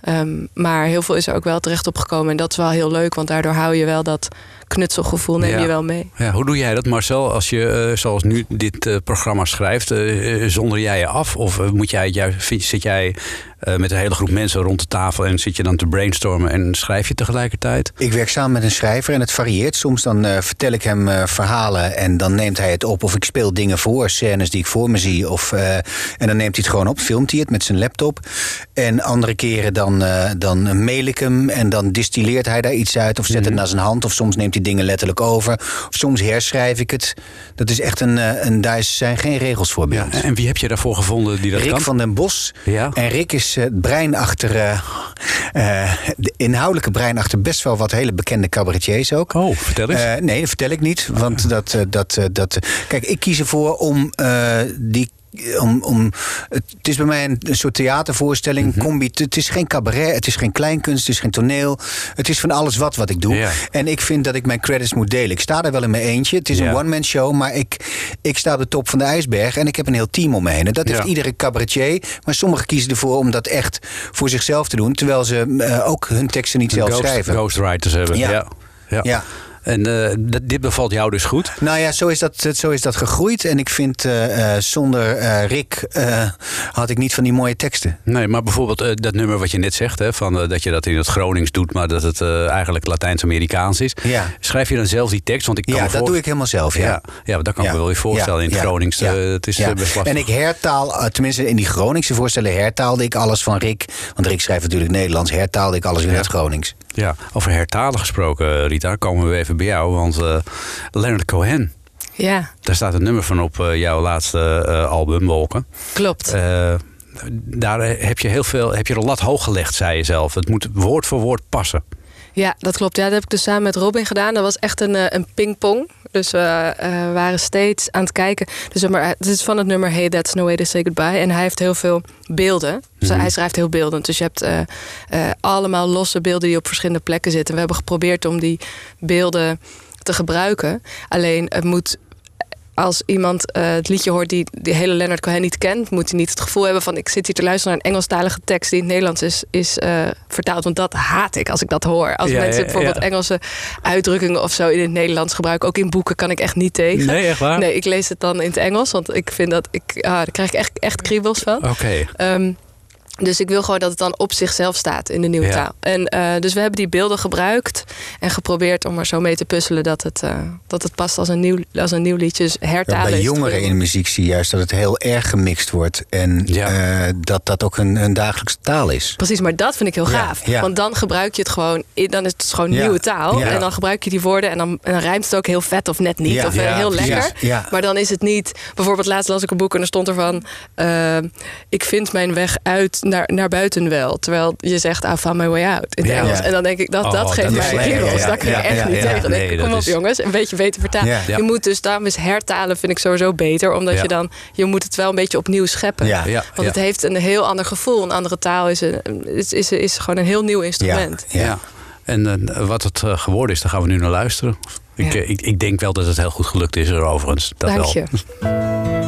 Ehm, maar heel veel is er ook wel terecht op gekomen. En dat is wel heel leuk, want daardoor hou je wel dat knutselgevoel neem Ja. je wel mee. Ja, hoe doe jij dat, Marcel? Als je, eh, zoals nu, dit eh, programma schrijft, eh, zonder jij je af? Of moet jij, juist- vind- zit jij eh, met een hele groep mensen rond de tafel en zit je dan te brainstormen en schrijf je tegelijkertijd? Ik werk samen met een schrijver en het varieert. Soms dan eh, vertel ik hem eh, verhalen en dan neemt hij het op. Of ik speel dingen voor, scènes die ik voor me zie. Of, en dan neemt hij het gewoon op, filmt hij het met zijn laptop. En andere keren dan, dan mail ik hem en dan distilleert hij daar iets uit. Of zet het naar zijn hand. Of soms neemt hij dingen letterlijk over. Of soms herschrijf ik het. Dat is echt een, een daar zijn geen regels voor bij Ja, en wie heb je daarvoor gevonden die dat Rick kan? van den Bos. Ja. En Rick is eh, het brein achter, eh, eh, de inhoudelijke brein achter best wel wat hele bekende cabaretiers ook. Oh, vertel eens. Nee, dat vertel ik niet. Want dat, dat, dat. Kijk, ik kies ervoor om die. Om, om, het is bij mij een, een soort theatervoorstelling. Mhm. combi, het is geen cabaret, het is geen kleinkunst, het is geen toneel. Het is van alles wat wat ik doe. Ja. En ik vind dat ik mijn credits moet delen. Ik sta er wel in mijn eentje. Het is Ja. een one-man show, maar ik, ik sta op de top van de ijsberg. En ik heb een heel team om me heen. En dat Ja. heeft iedere cabaretier. Maar sommigen kiezen ervoor om dat echt voor zichzelf te doen. Terwijl ze eh, ook hun teksten niet zelf Ghost, schrijven. ghostwriters hebben. Ja. Ja. En eh, dit bevalt jou dus goed? Nou ja, zo is dat, zo is dat gegroeid. En ik vind, eh, eh, zonder Rick had ik niet van die mooie teksten. Nee, maar bijvoorbeeld dat nummer wat je net zegt, hè, van, dat je dat in het Gronings doet, maar dat het eigenlijk Latijns-Amerikaans is. Ja. Schrijf je dan zelf die tekst? Want ik kan Ja, dat voor- doe ik helemaal zelf. Ja. Ja, ja dat kan ik me wel weer voorstellen. In het Gronings, het is. En ik hertaal, tenminste in die Groningse voorstellen hertaalde ik alles van Rick. Want Rick schrijft natuurlijk Nederlands. Hertaalde ik alles naar het Gronings. Ja, over hertalen gesproken, Rita, komen we even bij jou. Want eh Leonard Cohen, Ja, daar staat een nummer van op eh, jouw laatste eh, album, Wolken. klopt. Eh, daar heb je heel veel, heb je de lat hoog gelegd, zei je zelf. Het moet woord voor woord passen. Ja, dat klopt. Ja, dat heb ik dus samen met Robin gedaan. Dat was echt een, eh, een pingpong. Dus we eh, waren steeds aan het kijken. Dus het is van het nummer Hey, That's No Way to Say Goodbye. En hij heeft heel veel beelden. Dus hij schrijft heel beeldend. Dus je hebt eh, eh, allemaal losse beelden die op verschillende plekken zitten. We hebben geprobeerd om die beelden te gebruiken. Alleen het moet als iemand eh, het liedje hoort die die hele Leonard Cohen niet kent, moet hij niet het gevoel hebben van ik zit hier te luisteren naar een Engelstalige tekst die in het Nederlands is, is eh, vertaald. Want dat haat ik als ik dat hoor. Als Ja, mensen ja, bijvoorbeeld ja. Engelse uitdrukkingen of zo in het Nederlands gebruiken, ook in boeken kan ik echt niet tegen. Nee, echt waar? Nee, ik lees het dan in het Engels, want ik vind dat ik, ah, daar krijg ik echt, echt kriebels van. Oké. Ehm, Dus ik wil gewoon dat het dan op zichzelf staat in de nieuwe Ja. taal. En eh, dus we hebben die beelden gebruikt en geprobeerd om er zo mee te puzzelen dat het, eh, dat het past als een nieuw, als een nieuw liedje. Dus hertalen. Bij jongeren in de muziek zie je juist dat het heel erg gemixt wordt. En Ja. eh, dat dat ook een, een dagelijkse taal is. Precies, maar dat vind ik heel gaaf. ja. Want dan gebruik je het gewoon, dan is het gewoon Ja, nieuwe taal. ja. En dan gebruik je die woorden en dan, en dan rijmt het ook heel vet of net niet. Ja, of ja, heel precies. lekker. Ja. Maar dan is het niet. Bijvoorbeeld laatst las ik een boek en er stond er van... ik vind mijn weg uit naar, naar buiten wel. Terwijl je zegt, I found my way out in het. Engels. Ja. En dan denk ik, dat, Oh, dat geeft dat mij kriebels. Ja, Dat kun je ja, echt ja, niet ja. tegen. Nee, kom dat op is- jongens, een beetje beter vertalen. Ja. Ja. Je moet dus, daarom is hertalen vind ik sowieso beter. Omdat Ja. je dan, je moet het wel een beetje opnieuw scheppen. Ja. Ja, Want het heeft een heel ander gevoel. Een andere taal is, een, is, is, is gewoon een heel nieuw instrument. Ja. Ja. En eh, wat het eh, geworden is, daar gaan we nu naar luisteren. Ik, Ja. eh, ik, ik denk wel dat het heel goed gelukt is, er overigens. Dat Dank wel. je.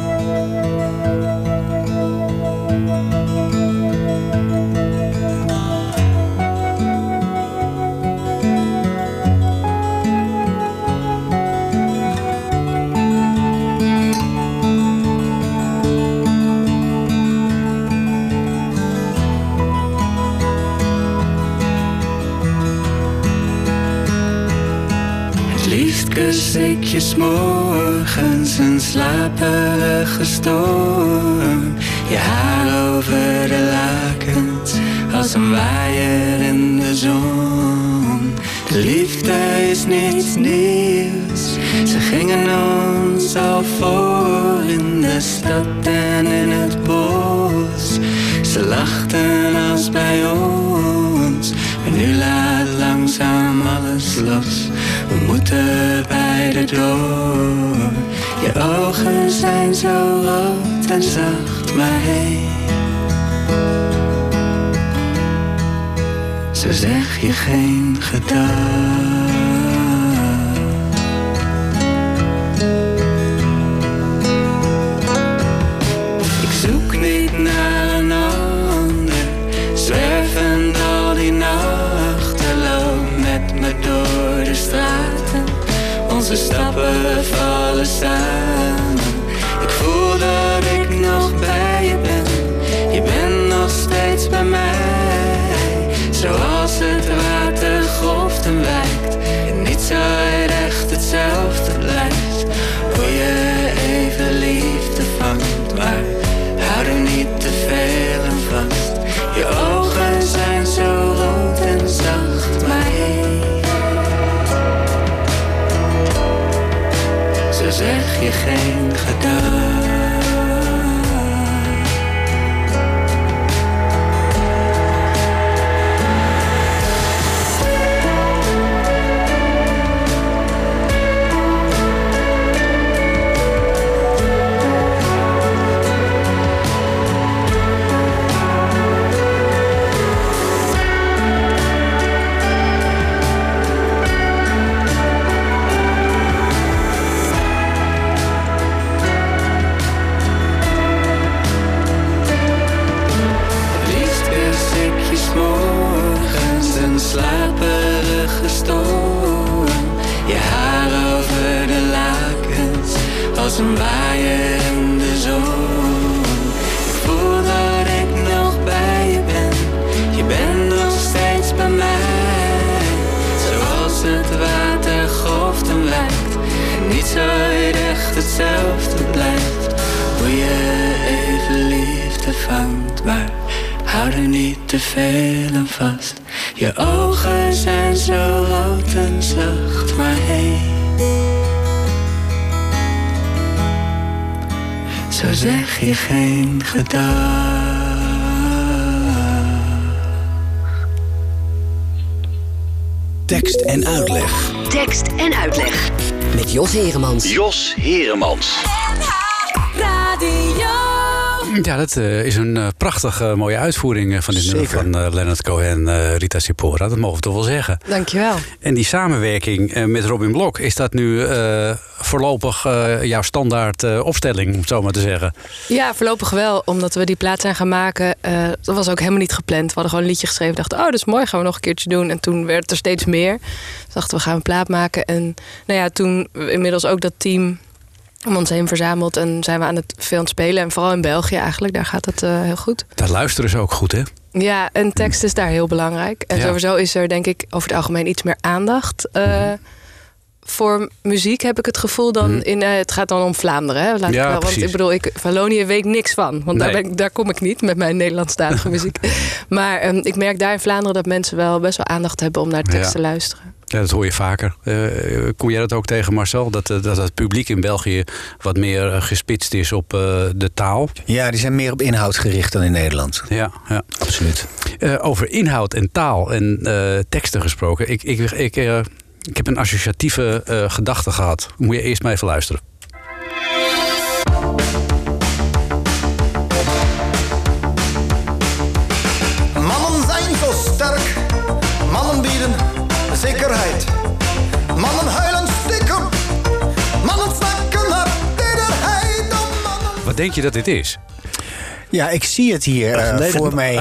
morgens een slaperige storm. Je haar over de lakens als een waaier in de zon. De liefde is niets nieuws. Ze gingen ons al voor in de stad en in het bos. Ze lachten als bij ons. En nu laat langzaam alles los. We moeten beide door. Je ogen zijn zo rood en zacht, maar hey. Zo zeg je geen gedag. Onze stappen vallen samen. Ik voel dat ik nog bij je ben, je bent nog steeds bij mij. Zoals zeg hetzelfde blijft. Hoe je even liefde vangt, maar hou er niet te veel aan vast. Je ogen zijn zo rood en zacht, maar hey. Zo zeg je geen gedag. Tekst en uitleg. Tekst en uitleg. Met Jos Heremans. Jos Heremans. Ja, dat eh, is een eh, prachtige mooie uitvoering eh, van dit nummer van eh, Leonard Cohen en eh, Rita Sipora. Dat mogen we toch wel zeggen. Dankjewel. En die samenwerking eh, met Robin Blok, is dat nu eh, voorlopig eh, jouw standaard eh, opstelling, om het zo maar te zeggen? Ja, voorlopig wel. Omdat we die plaat zijn gaan maken. eh, dat was ook helemaal niet gepland. We hadden gewoon een liedje geschreven. dachten, oh, dat is mooi. Gaan we nog een keertje doen. En toen werd er steeds meer. Dus dachten we, gaan een plaat maken. En nou ja, toen inmiddels ook dat team om ons heen verzameld. En zijn we aan het veel aan het spelen. En vooral in België eigenlijk, daar gaat het eh, heel goed. Daar luisteren ze ook goed, hè? Ja, en tekst is daar heel belangrijk. En Ja. sowieso is er denk ik over het algemeen iets meer aandacht. eh, Voor muziek heb ik het gevoel dan in. eh, het gaat dan om Vlaanderen. Hè? Laat ik Ja, wel, want ik bedoel, ik, Wallonië weet ik niks van. Want daar, Nee. ben ik, daar kom ik niet met mijn Nederlandstalige muziek. Maar ehm, ik merk daar in Vlaanderen dat mensen wel best wel aandacht hebben om naar tekst Ja. te luisteren. Ja, dat hoor je vaker. Eh, kom jij dat ook tegen, Marcel? Dat, eh, dat het publiek in België wat meer eh, gespitst is op eh, de taal? Ja, die zijn meer op inhoud gericht dan in Nederland. Ja, ja. Absoluut. Eh, over inhoud en taal en eh, teksten gesproken. Ik, ik, ik, eh, ik heb een associatieve eh, gedachte gehad. Moet je eerst maar even luisteren. Mannen zijn zo sterk, mannen bieden zekerheid. Mannen huilen stiekem, mannen snakken naar tederheid. Mannen Wat denk je dat dit is? Ja, ik zie het hier eh, Nee, voor dat- mij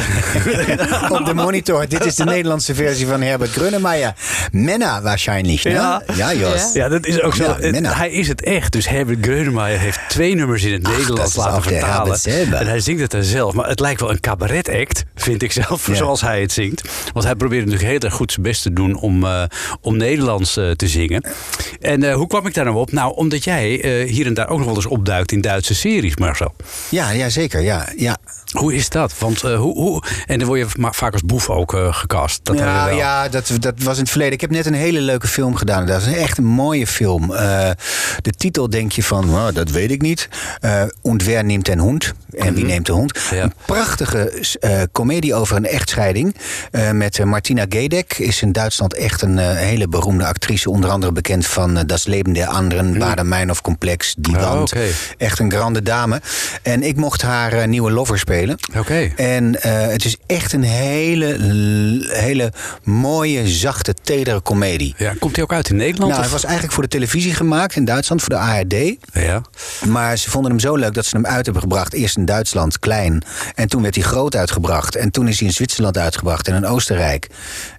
op de monitor. Dit is de Nederlandse versie van Herbert Grönemeyer. Menna waarschijnlijk. ne? Ja. ja Jos. Ja, dat is ook zo. Ja, hij is het echt. Dus Herbert Grönemeyer heeft twee nummers in het Ach, dat Nederlands is laten vertalen. En hij zingt het er zelf. Maar het lijkt wel een cabaret-act, vind ik zelf, Ja. zoals hij het zingt. Want hij probeert natuurlijk heel erg goed zijn best te doen om, eh, om Nederlands eh, te zingen. En eh, hoe kwam ik daar nou op? Nou, omdat jij eh, hier en daar ook nog wel eens opduikt in Duitse series, Marcel. Ja, ja, zeker. Ja, ja. Hoe is dat? Want uh, hoe, hoe. En dan word je vaak als boef ook uh, gecast. Dat ja, wel. ja dat, dat was in het verleden. Ik heb net een hele leuke film gedaan. Dat is echt een mooie film. Uh, de titel denk je van, nou, dat weet ik niet. Uh, und wer neemt den hond? En wie Mhm. neemt de hond? Ja. Een prachtige komedie over een echtscheiding. Met Martina Gedeck. Is in Duitsland echt een hele beroemde actrice. Onder andere bekend van Das Leben der Anderen. Mm. Bader-Meinhof Complex. Die Oh. Echt een grande dame. En ik mocht haar nieuwe lover spelen. Oké. En uh, het is echt een hele, hele mooie, zachte, tedere komedie. Ja, komt hij ook uit in Nederland? Nou, of- het was eigenlijk voor de televisie gemaakt in Duitsland, voor de ARD. Ja. Maar ze vonden hem zo leuk dat ze hem uit hebben gebracht. Eerst in Duitsland, klein. En toen werd hij groot uitgebracht. En toen is hij in Zwitserland uitgebracht en in Oostenrijk.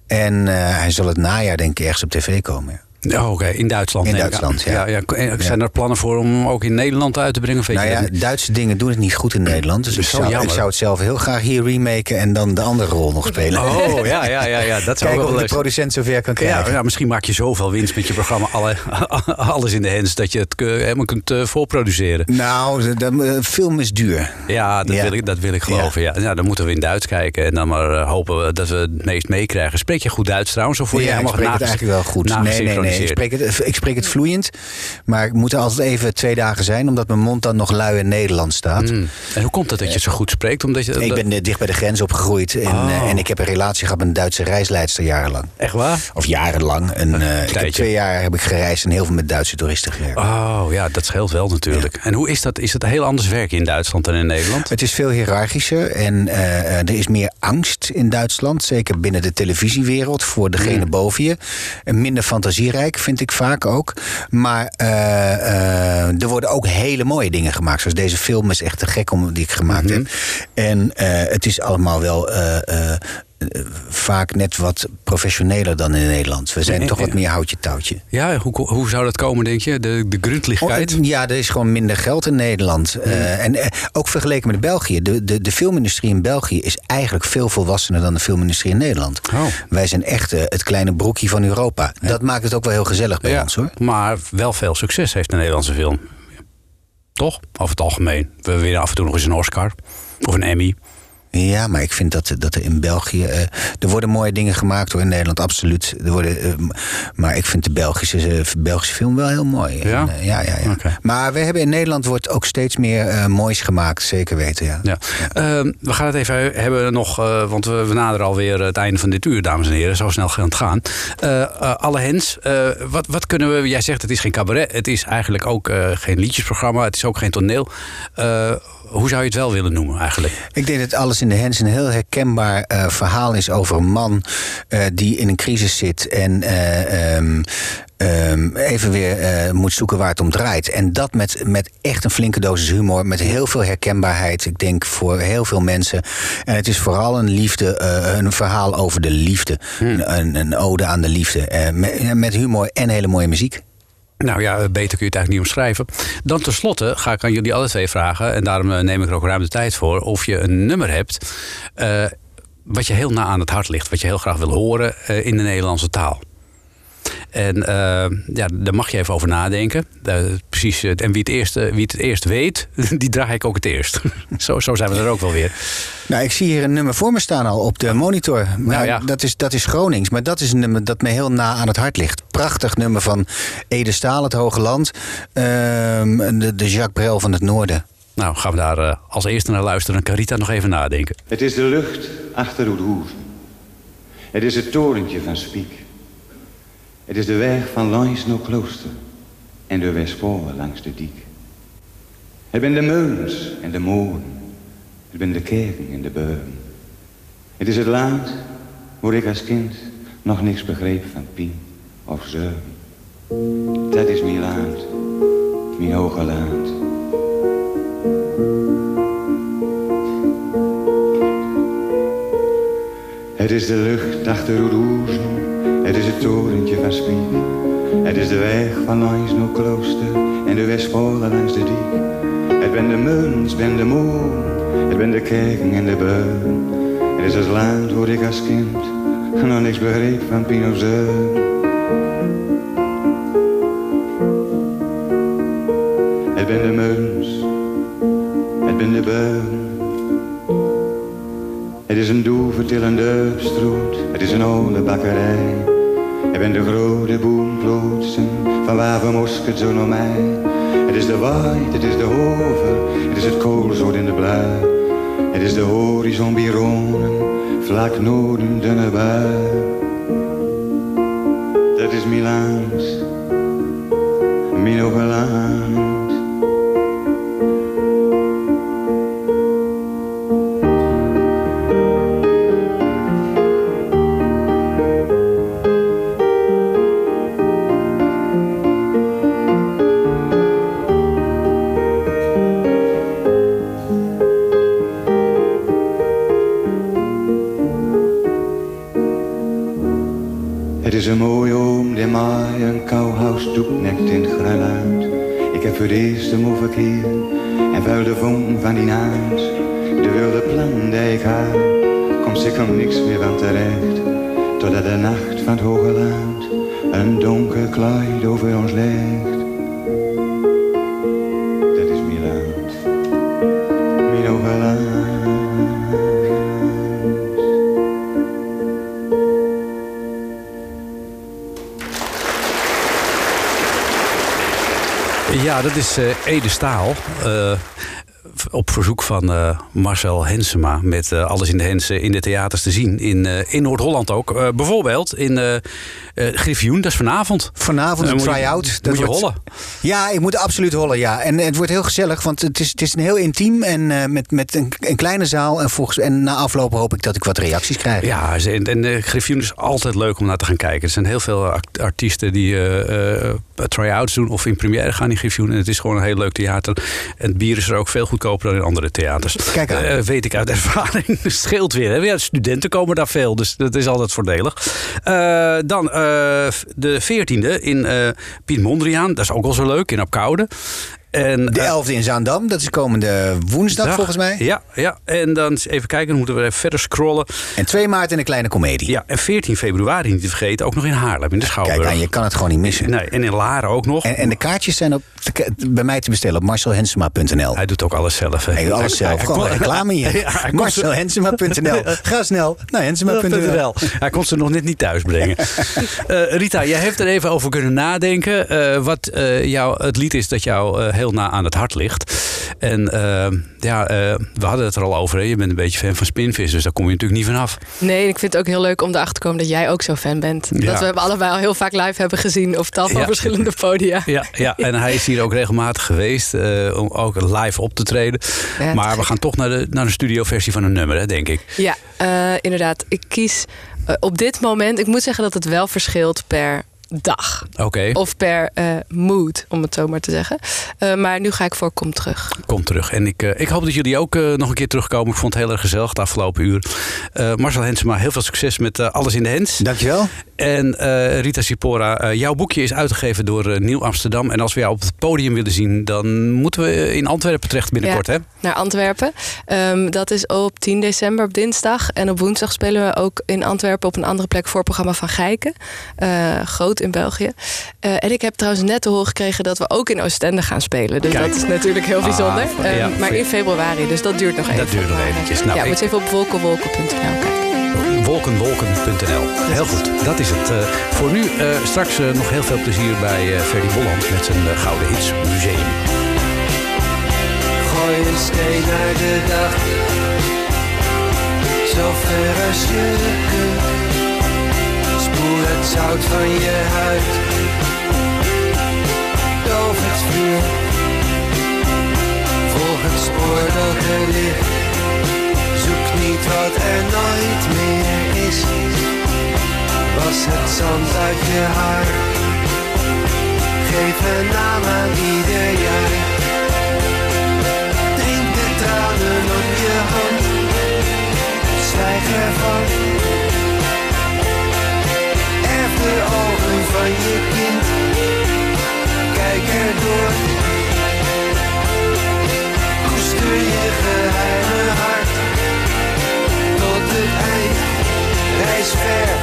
En uh, hij zal het najaar denk ik ergens op tv komen. Ja. Oh, Oké, in Duitsland. In Duitsland, ja. ja. Zijn er plannen voor om hem ook in Nederland uit te brengen? Weet Nou je ja, dat? Duitse dingen doen het niet goed in Nederland. Dus Dat ik zou, ik zou het zelf heel graag hier remaken en dan de andere rol nog spelen. Oh, ja, ja, ja, ja. Dat zou Kijken wel of leuk de producent zover kan krijgen. ja, misschien maak je zoveel winst met je programma, alle, alles in de hands, dat je het eh, helemaal kunt eh, voorproduceren. Nou, de, de, film is duur. Ja, dat. Wil, ik, dat wil ik geloven. Ja. Ja. dan moeten we in Duits kijken en dan maar eh, hopen we dat we het meest meekrijgen. Spreek je goed Duits trouwens? Of word je helemaal het eigenlijk wel goed. Nee, nee, nee. Ik spreek, het, ik spreek het vloeiend. Maar ik moet er altijd even twee dagen zijn, omdat mijn mond dan nog lui in Nederland staat. Mm. En hoe komt het dat je het zo goed spreekt? Omdat je, Ik ben eh, dicht bij de grens opgegroeid. En, Oh. eh, en ik heb een relatie gehad met een Duitse reisleidster jarenlang. Echt waar? Of jarenlang. En, eh, ik heb tijdje. twee jaar heb ik gereisd en heel veel met Duitse toeristen gewerkt. Oh ja, dat scheelt wel natuurlijk. En hoe is dat? Is het heel anders werken in Duitsland dan in Nederland? Het is veel hiërarchischer en er is meer angst in Duitsland. Zeker binnen de televisiewereld voor degene Mm. boven je. En minder vind ik vaak ook. Maar eh, eh, er worden ook hele mooie dingen gemaakt. Zoals deze film is echt te gek om, die ik gemaakt Mhm. heb. En eh, het is allemaal wel... eh, vaak net wat professioneler dan in Nederland. We zijn toch wat meer houtje touwtje. Ja, hoe, hoe zou dat komen, denk je? De, de gründlichkeit? Oh, ja, er is gewoon minder geld in Nederland. Eh, en eh, ook vergeleken met België. De, de, de filmindustrie in België is eigenlijk veel volwassener dan de filmindustrie in Nederland. Oh. Wij zijn echt het kleine broekje van Europa. Dat maakt het ook wel heel gezellig bij Ja, ons hoor. Maar wel veel succes heeft de Nederlandse film. Toch? Over het algemeen. We winnen af en toe nog eens een Oscar. Of een Emmy. Ja, maar ik vind dat, dat er in België. eh, er worden mooie dingen gemaakt hoor in Nederland, absoluut. Er worden, eh, maar ik vind de Belgische, eh, Belgische film wel heel mooi. Ja? En, ja, ja, ja. Maar we hebben in Nederland wordt ook steeds meer moois gemaakt, zeker weten. Ja. Ja. Ehm, we gaan het even hebben nog, want we, we naderen alweer het einde van dit uur, dames en heren. Zo snel gaat het gaan. Alle hens, wat, wat kunnen we... Jij zegt het is geen cabaret, het is eigenlijk ook geen liedjesprogramma, het is ook geen toneel. Hoe zou je het wel willen noemen eigenlijk? Ik denk dat alles in de hens een heel herkenbaar eh, verhaal is over een man eh, die in een crisis zit en eh, ehm, ehm, even weer moet zoeken waar het om draait. En dat met, met echt een flinke dosis humor, met heel veel herkenbaarheid. Ik denk voor heel veel mensen. En het is vooral een liefde, een verhaal over de liefde. Een, een ode aan de liefde. Met, met humor en hele mooie muziek. Nou ja, beter kun je het eigenlijk niet omschrijven. Dan tenslotte ga ik aan jullie alle twee vragen, en daarom eh, neem ik er ook ruim de tijd voor, of je een nummer hebt uh, wat je heel na aan het hart ligt, wat je heel graag wil horen uh, in de Nederlandse taal. En uh, ja, daar mag je even over nadenken. Uh, precies, en wie het, eerst, wie het eerst weet, die draai ik ook het eerst. zo, zo zijn we er ook wel weer. Nou, ik zie hier een nummer voor me staan al op de monitor. Maar nou, ja. dat, is, dat is Gronings, maar dat is een nummer dat me heel na aan het hart ligt. Prachtig nummer van Ede Staal, het Hoge Land. Uh, de, de Jacques Brel van het Noorden. Nou, gaan we daar uh, als eerste naar luisteren en Carita nog even nadenken. Het is de lucht achter Oedhoeven. Het is het torentje van Spiek. Het is de weg van langs naar klooster en de Westpolen langs de diek. Het zijn de meulens en de molen. Het zijn de kerken en de beuren. Het is het land waar ik als kind nog niks begreep van pien of zeuren. Dat is mijn land, mijn hoge land. Het is de lucht achter Oeroezen, het is het torentje van Spiek. Het is de weg van langs naar klooster en de Westpolen langs de diek. Het ben de muns, ben de moon, het ben de kerken en de beuren. Het is het land waar ik als kind nog niks begreep van Pinozeur. Het ben de muns, het ben de beuren. Het is een doevertillende stroot, het is een oude bakkerij. Het ben de grote boomplotsen, van waar we mosket zo naar mij. Het is de waait, het is de hover, het is het koolzoot in de blui. Het is de horizon bironen, vlak noorden dunne bui. Dat is mijn land, Ik had, komt zeker niks meer van terecht. Totdat de nacht van het hoge land een donker kleid over ons legt. Dat is mijn land, mijn. Ja, dat is uh, Ede Staal. Uh, op verzoek van uh, Marcel Hensema. Met uh, alles in de Hensen in de theaters te zien. In, uh, in Noord-Holland ook. bijvoorbeeld in Griffioen, dat is vanavond. Vanavond een try-out. Moet je hollen. Ja, ik moet absoluut hollen, ja. En het wordt heel gezellig, want het is, het is een heel intiem. En met, met een, een, kleine zaal. En, volgens, en na afloop hoop ik dat ik wat reacties krijg. Ja, en, en Griffioen is altijd leuk om naar te gaan kijken. Er zijn heel veel artiesten die try-outs doen of in première gaan in Griffioen. En het is gewoon een heel leuk theater. En het bier is er ook veel goedkoper dan in andere theaters. Kijk aan. Uh, weet ik uit ervaring. Het scheelt weer. Hè? Ja, studenten komen daar veel, dus dat is altijd voordelig. Uh, dan uh, de 14e in Piet Mondriaan. Dat is ook wel zo leuk, in Apkoude. En, de 11e in Zaandam, dat is komende woensdag dag, volgens mij. Ja, ja, en dan even kijken, dan moeten we even verder scrollen. En 2 maart in een kleine komedie. Ja, en 14 februari niet te vergeten, ook nog in Haarlem, in de Schouwburg. Kijk, je kan het gewoon niet missen. Nee, en in Laren ook nog. En, en de kaartjes zijn op, bij mij te bestellen op marcelhensema.nl. Hij doet ook alles zelf. Hè? Hey, alles zelf, hij, gewoon reclame hier. Ja, marcelhensema.nl. Ga snel naar hensema.nl. Hij kon ze nog net niet thuis brengen. uh, Rita, jij heeft er even over kunnen nadenken. Uh, wat uh, jou, het lied is dat jou heel na aan het hart ligt. En uh, ja, uh, we hadden het er al over. Hè? Je bent een beetje fan van Spinvis, dus daar kom je natuurlijk niet vanaf. Nee, ik vind het ook heel leuk om erachter te komen dat jij ook zo fan bent. Ja. Dat we hem allebei al heel vaak live hebben gezien op tal van ja. verschillende podia. Ja, ja, en hij is hier ook regelmatig geweest uh, om ook live op te treden. Ja, maar we gaan toch naar de, naar de studioversie van een nummer, hè, denk ik. Ja, inderdaad. Ik kies op dit moment, ik moet zeggen dat het wel verschilt per dag. Oké, Of per eh, mood, om het zo maar te zeggen. Eh, maar nu ga ik voor Kom Terug. kom terug. En ik, eh, ik hoop dat jullie ook eh, nog een keer terugkomen. Ik vond het heel erg gezellig het afgelopen uur. Eh, Marcel Hensema, heel veel succes met eh, Alles in de Hens. Dankjewel. En eh, Rita Sipora, eh, jouw boekje is uitgegeven door Nieuw Amsterdam. En als we jou op het podium willen zien, dan moeten we in Antwerpen terecht binnenkort, Ja. hè? Naar Antwerpen. Ehm, dat is op 10 december op dinsdag. En op woensdag spelen we ook in Antwerpen op een andere plek voor het programma van Gijken. Eh, in België. Eh, en ik heb trouwens net te horen gekregen dat we ook in Oostende gaan spelen. Dus Kijk. dat is natuurlijk heel Ah, bijzonder. Ehm, ja, maar in februari, dus dat duurt nog even. Dat duurt nog eventjes. Nou, ja, ik- moet even op wolkenwolken.nl kijken. Wolkenwolken.nl. Heel goed, dat is het. Eh, voor nu eh, straks nog heel veel plezier bij eh Ferdy Bolland met zijn Gouden Hits Museum. Gooi een steen naar de dag. Zo ver als je kunt. Spoel het zout van je huid. Doof het vuur. Volg het spoor dat er ligt. Zoek niet wat er nooit meer is. Was het zand uit je haar. Geef een naam aan ieder jaar. Drink de tranen op je hand. Zwijg ervan. De ogen van je kind. Kijk erdoor. Koester je geheime hart. Tot het eind. Reis ver.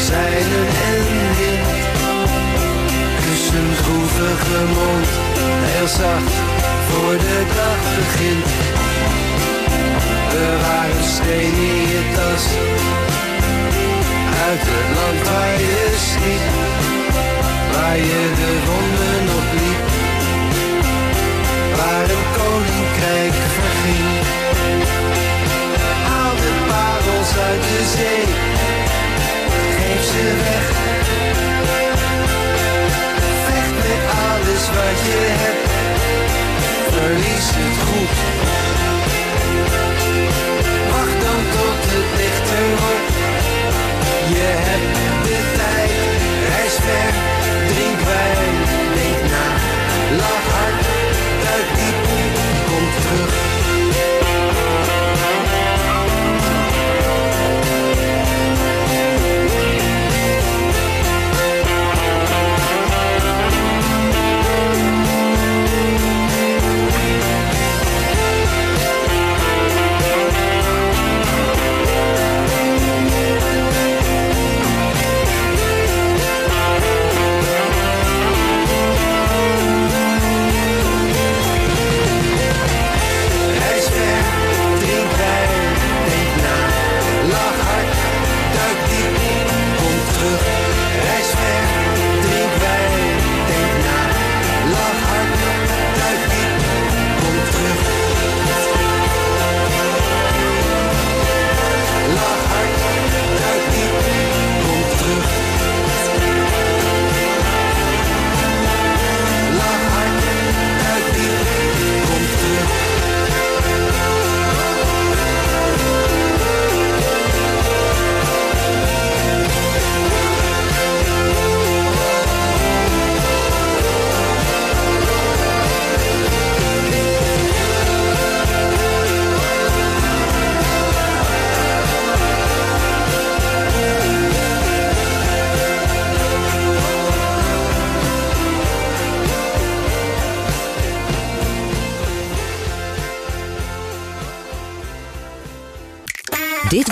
Verzeilen en wind. Kus een droevige mond, heel zacht voor de dag begint. Bewaar een steen in je tas. Uit het land waar je sliep, waar je de wonden nog liep. Waar een koninkrijk verging. Haal de parels uit de zee. Weg. Vecht met alles wat je hebt. Verlies het goed. Wacht dan tot het lichter wordt. Je hebt de tijd. Reis.